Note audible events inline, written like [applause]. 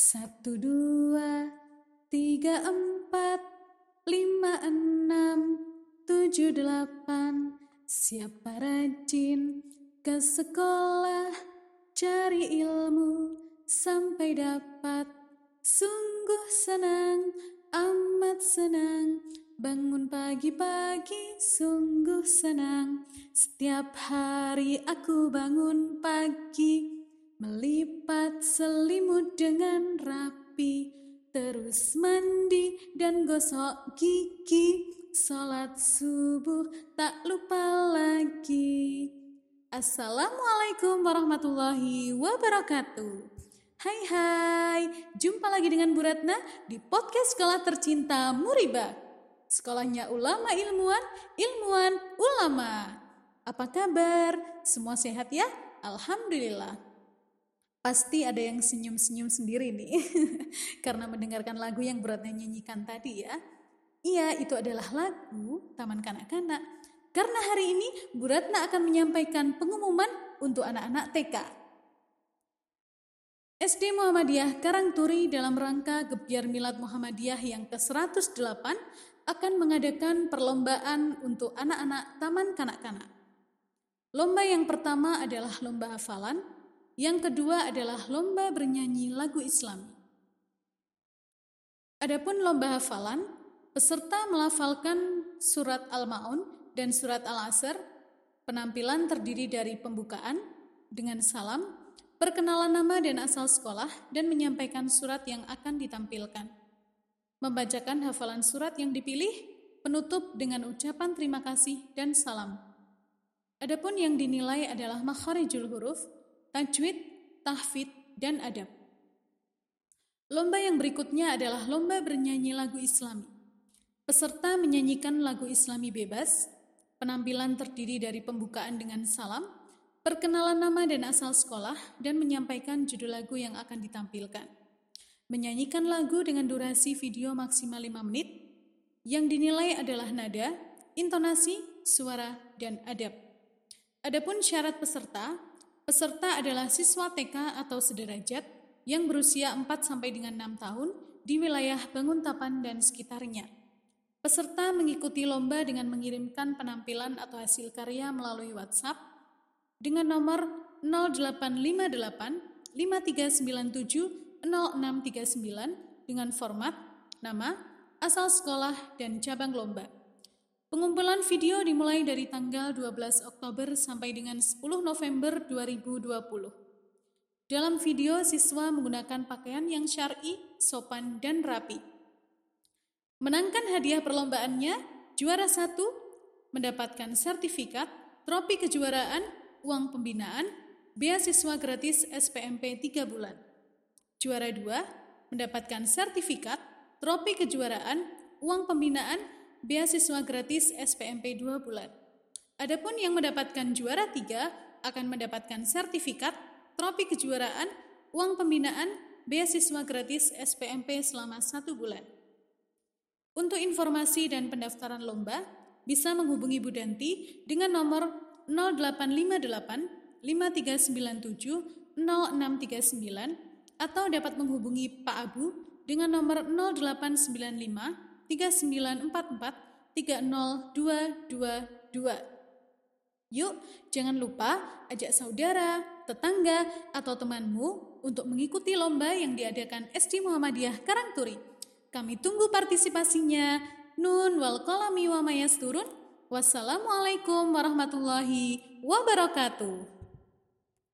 Satu, dua, tiga, empat, lima, enam, tujuh, delapan. Siapa rajin ke sekolah, cari ilmu sampai dapat. Sungguh senang, amat senang. Bangun pagi-pagi, sungguh senang. Setiap hari aku bangun pagi, melipat selimut dengan rapi, terus mandi dan gosok gigi. Salat subuh tak lupa lagi. Assalamualaikum warahmatullahi wabarakatuh. Hai hai, jumpa lagi dengan Bu Ratna di podcast Sekolah Tercinta Muriba. Sekolahnya ulama ilmuwan, ilmuwan ulama. Apa kabar? Semua sehat ya? Alhamdulillah. Pasti ada yang senyum-senyum sendiri nih, [laughs] karena mendengarkan lagu yang Bu Ratna nyanyikan tadi ya. Iya, itu adalah lagu Taman Kanak-Kanak. Karena hari ini Bu Ratna akan menyampaikan pengumuman untuk anak-anak TK. SD Muhammadiyah Karangturi dalam rangka Gebiar Milad Muhammadiyah yang ke-108 akan mengadakan perlombaan untuk anak-anak taman kanak-kanak. Lomba yang pertama adalah lomba hafalan, yang kedua adalah lomba bernyanyi lagu Islami. Adapun lomba hafalan, peserta melafalkan surat Al-Maun dan surat Al-Asr. Penampilan terdiri dari pembukaan dengan salam, perkenalan nama dan asal sekolah, dan menyampaikan surat yang akan ditampilkan. Membacakan hafalan surat yang dipilih, penutup dengan ucapan terima kasih dan salam. Adapun yang dinilai adalah makharijul huruf, tajwid, tahfid, dan adab. Lomba yang berikutnya adalah lomba bernyanyi lagu islami. Peserta menyanyikan lagu islami bebas, penampilan terdiri dari pembukaan dengan salam, perkenalan nama dan asal sekolah, dan menyampaikan judul lagu yang akan ditampilkan. Menyanyikan lagu dengan durasi video maksimal 5 menit, yang dinilai adalah nada, intonasi, suara, dan adab. Adapun syarat peserta, peserta adalah siswa TK atau sederajat yang berusia 4 sampai dengan 6 tahun di wilayah Banguntapan dan sekitarnya. Peserta mengikuti lomba dengan mengirimkan penampilan atau hasil karya melalui WhatsApp dengan nomor 0858 5397 0639 dengan format nama, asal sekolah, dan cabang lomba. Pengumpulan video dimulai dari tanggal 12 Oktober sampai dengan 10 November 2020. Dalam video, siswa menggunakan pakaian yang syar'i, sopan, dan rapi. Menangkan hadiah perlombaannya, juara satu mendapatkan sertifikat, tropi kejuaraan, uang pembinaan, beasiswa gratis SPMP 3 bulan. Juara 2 mendapatkan sertifikat, tropi kejuaraan, uang pembinaan, beasiswa gratis SPMP 2 bulan. Adapun yang mendapatkan juara 3 akan mendapatkan sertifikat, tropi kejuaraan, uang pembinaan, beasiswa gratis SPMP selama satu bulan. Untuk informasi dan pendaftaran lomba, bisa menghubungi Bu Danti dengan nomor 0858 5397 0639 atau dapat menghubungi Pak Abu dengan nomor 0895 3944 30222. Yuk, jangan lupa ajak saudara, tetangga, atau temanmu untuk mengikuti lomba yang diadakan SD Muhammadiyah Karangturi. Kami tunggu partisipasinya. Nun wal kolami wa mayas turun. Wassalamualaikum warahmatullahi wabarakatuh.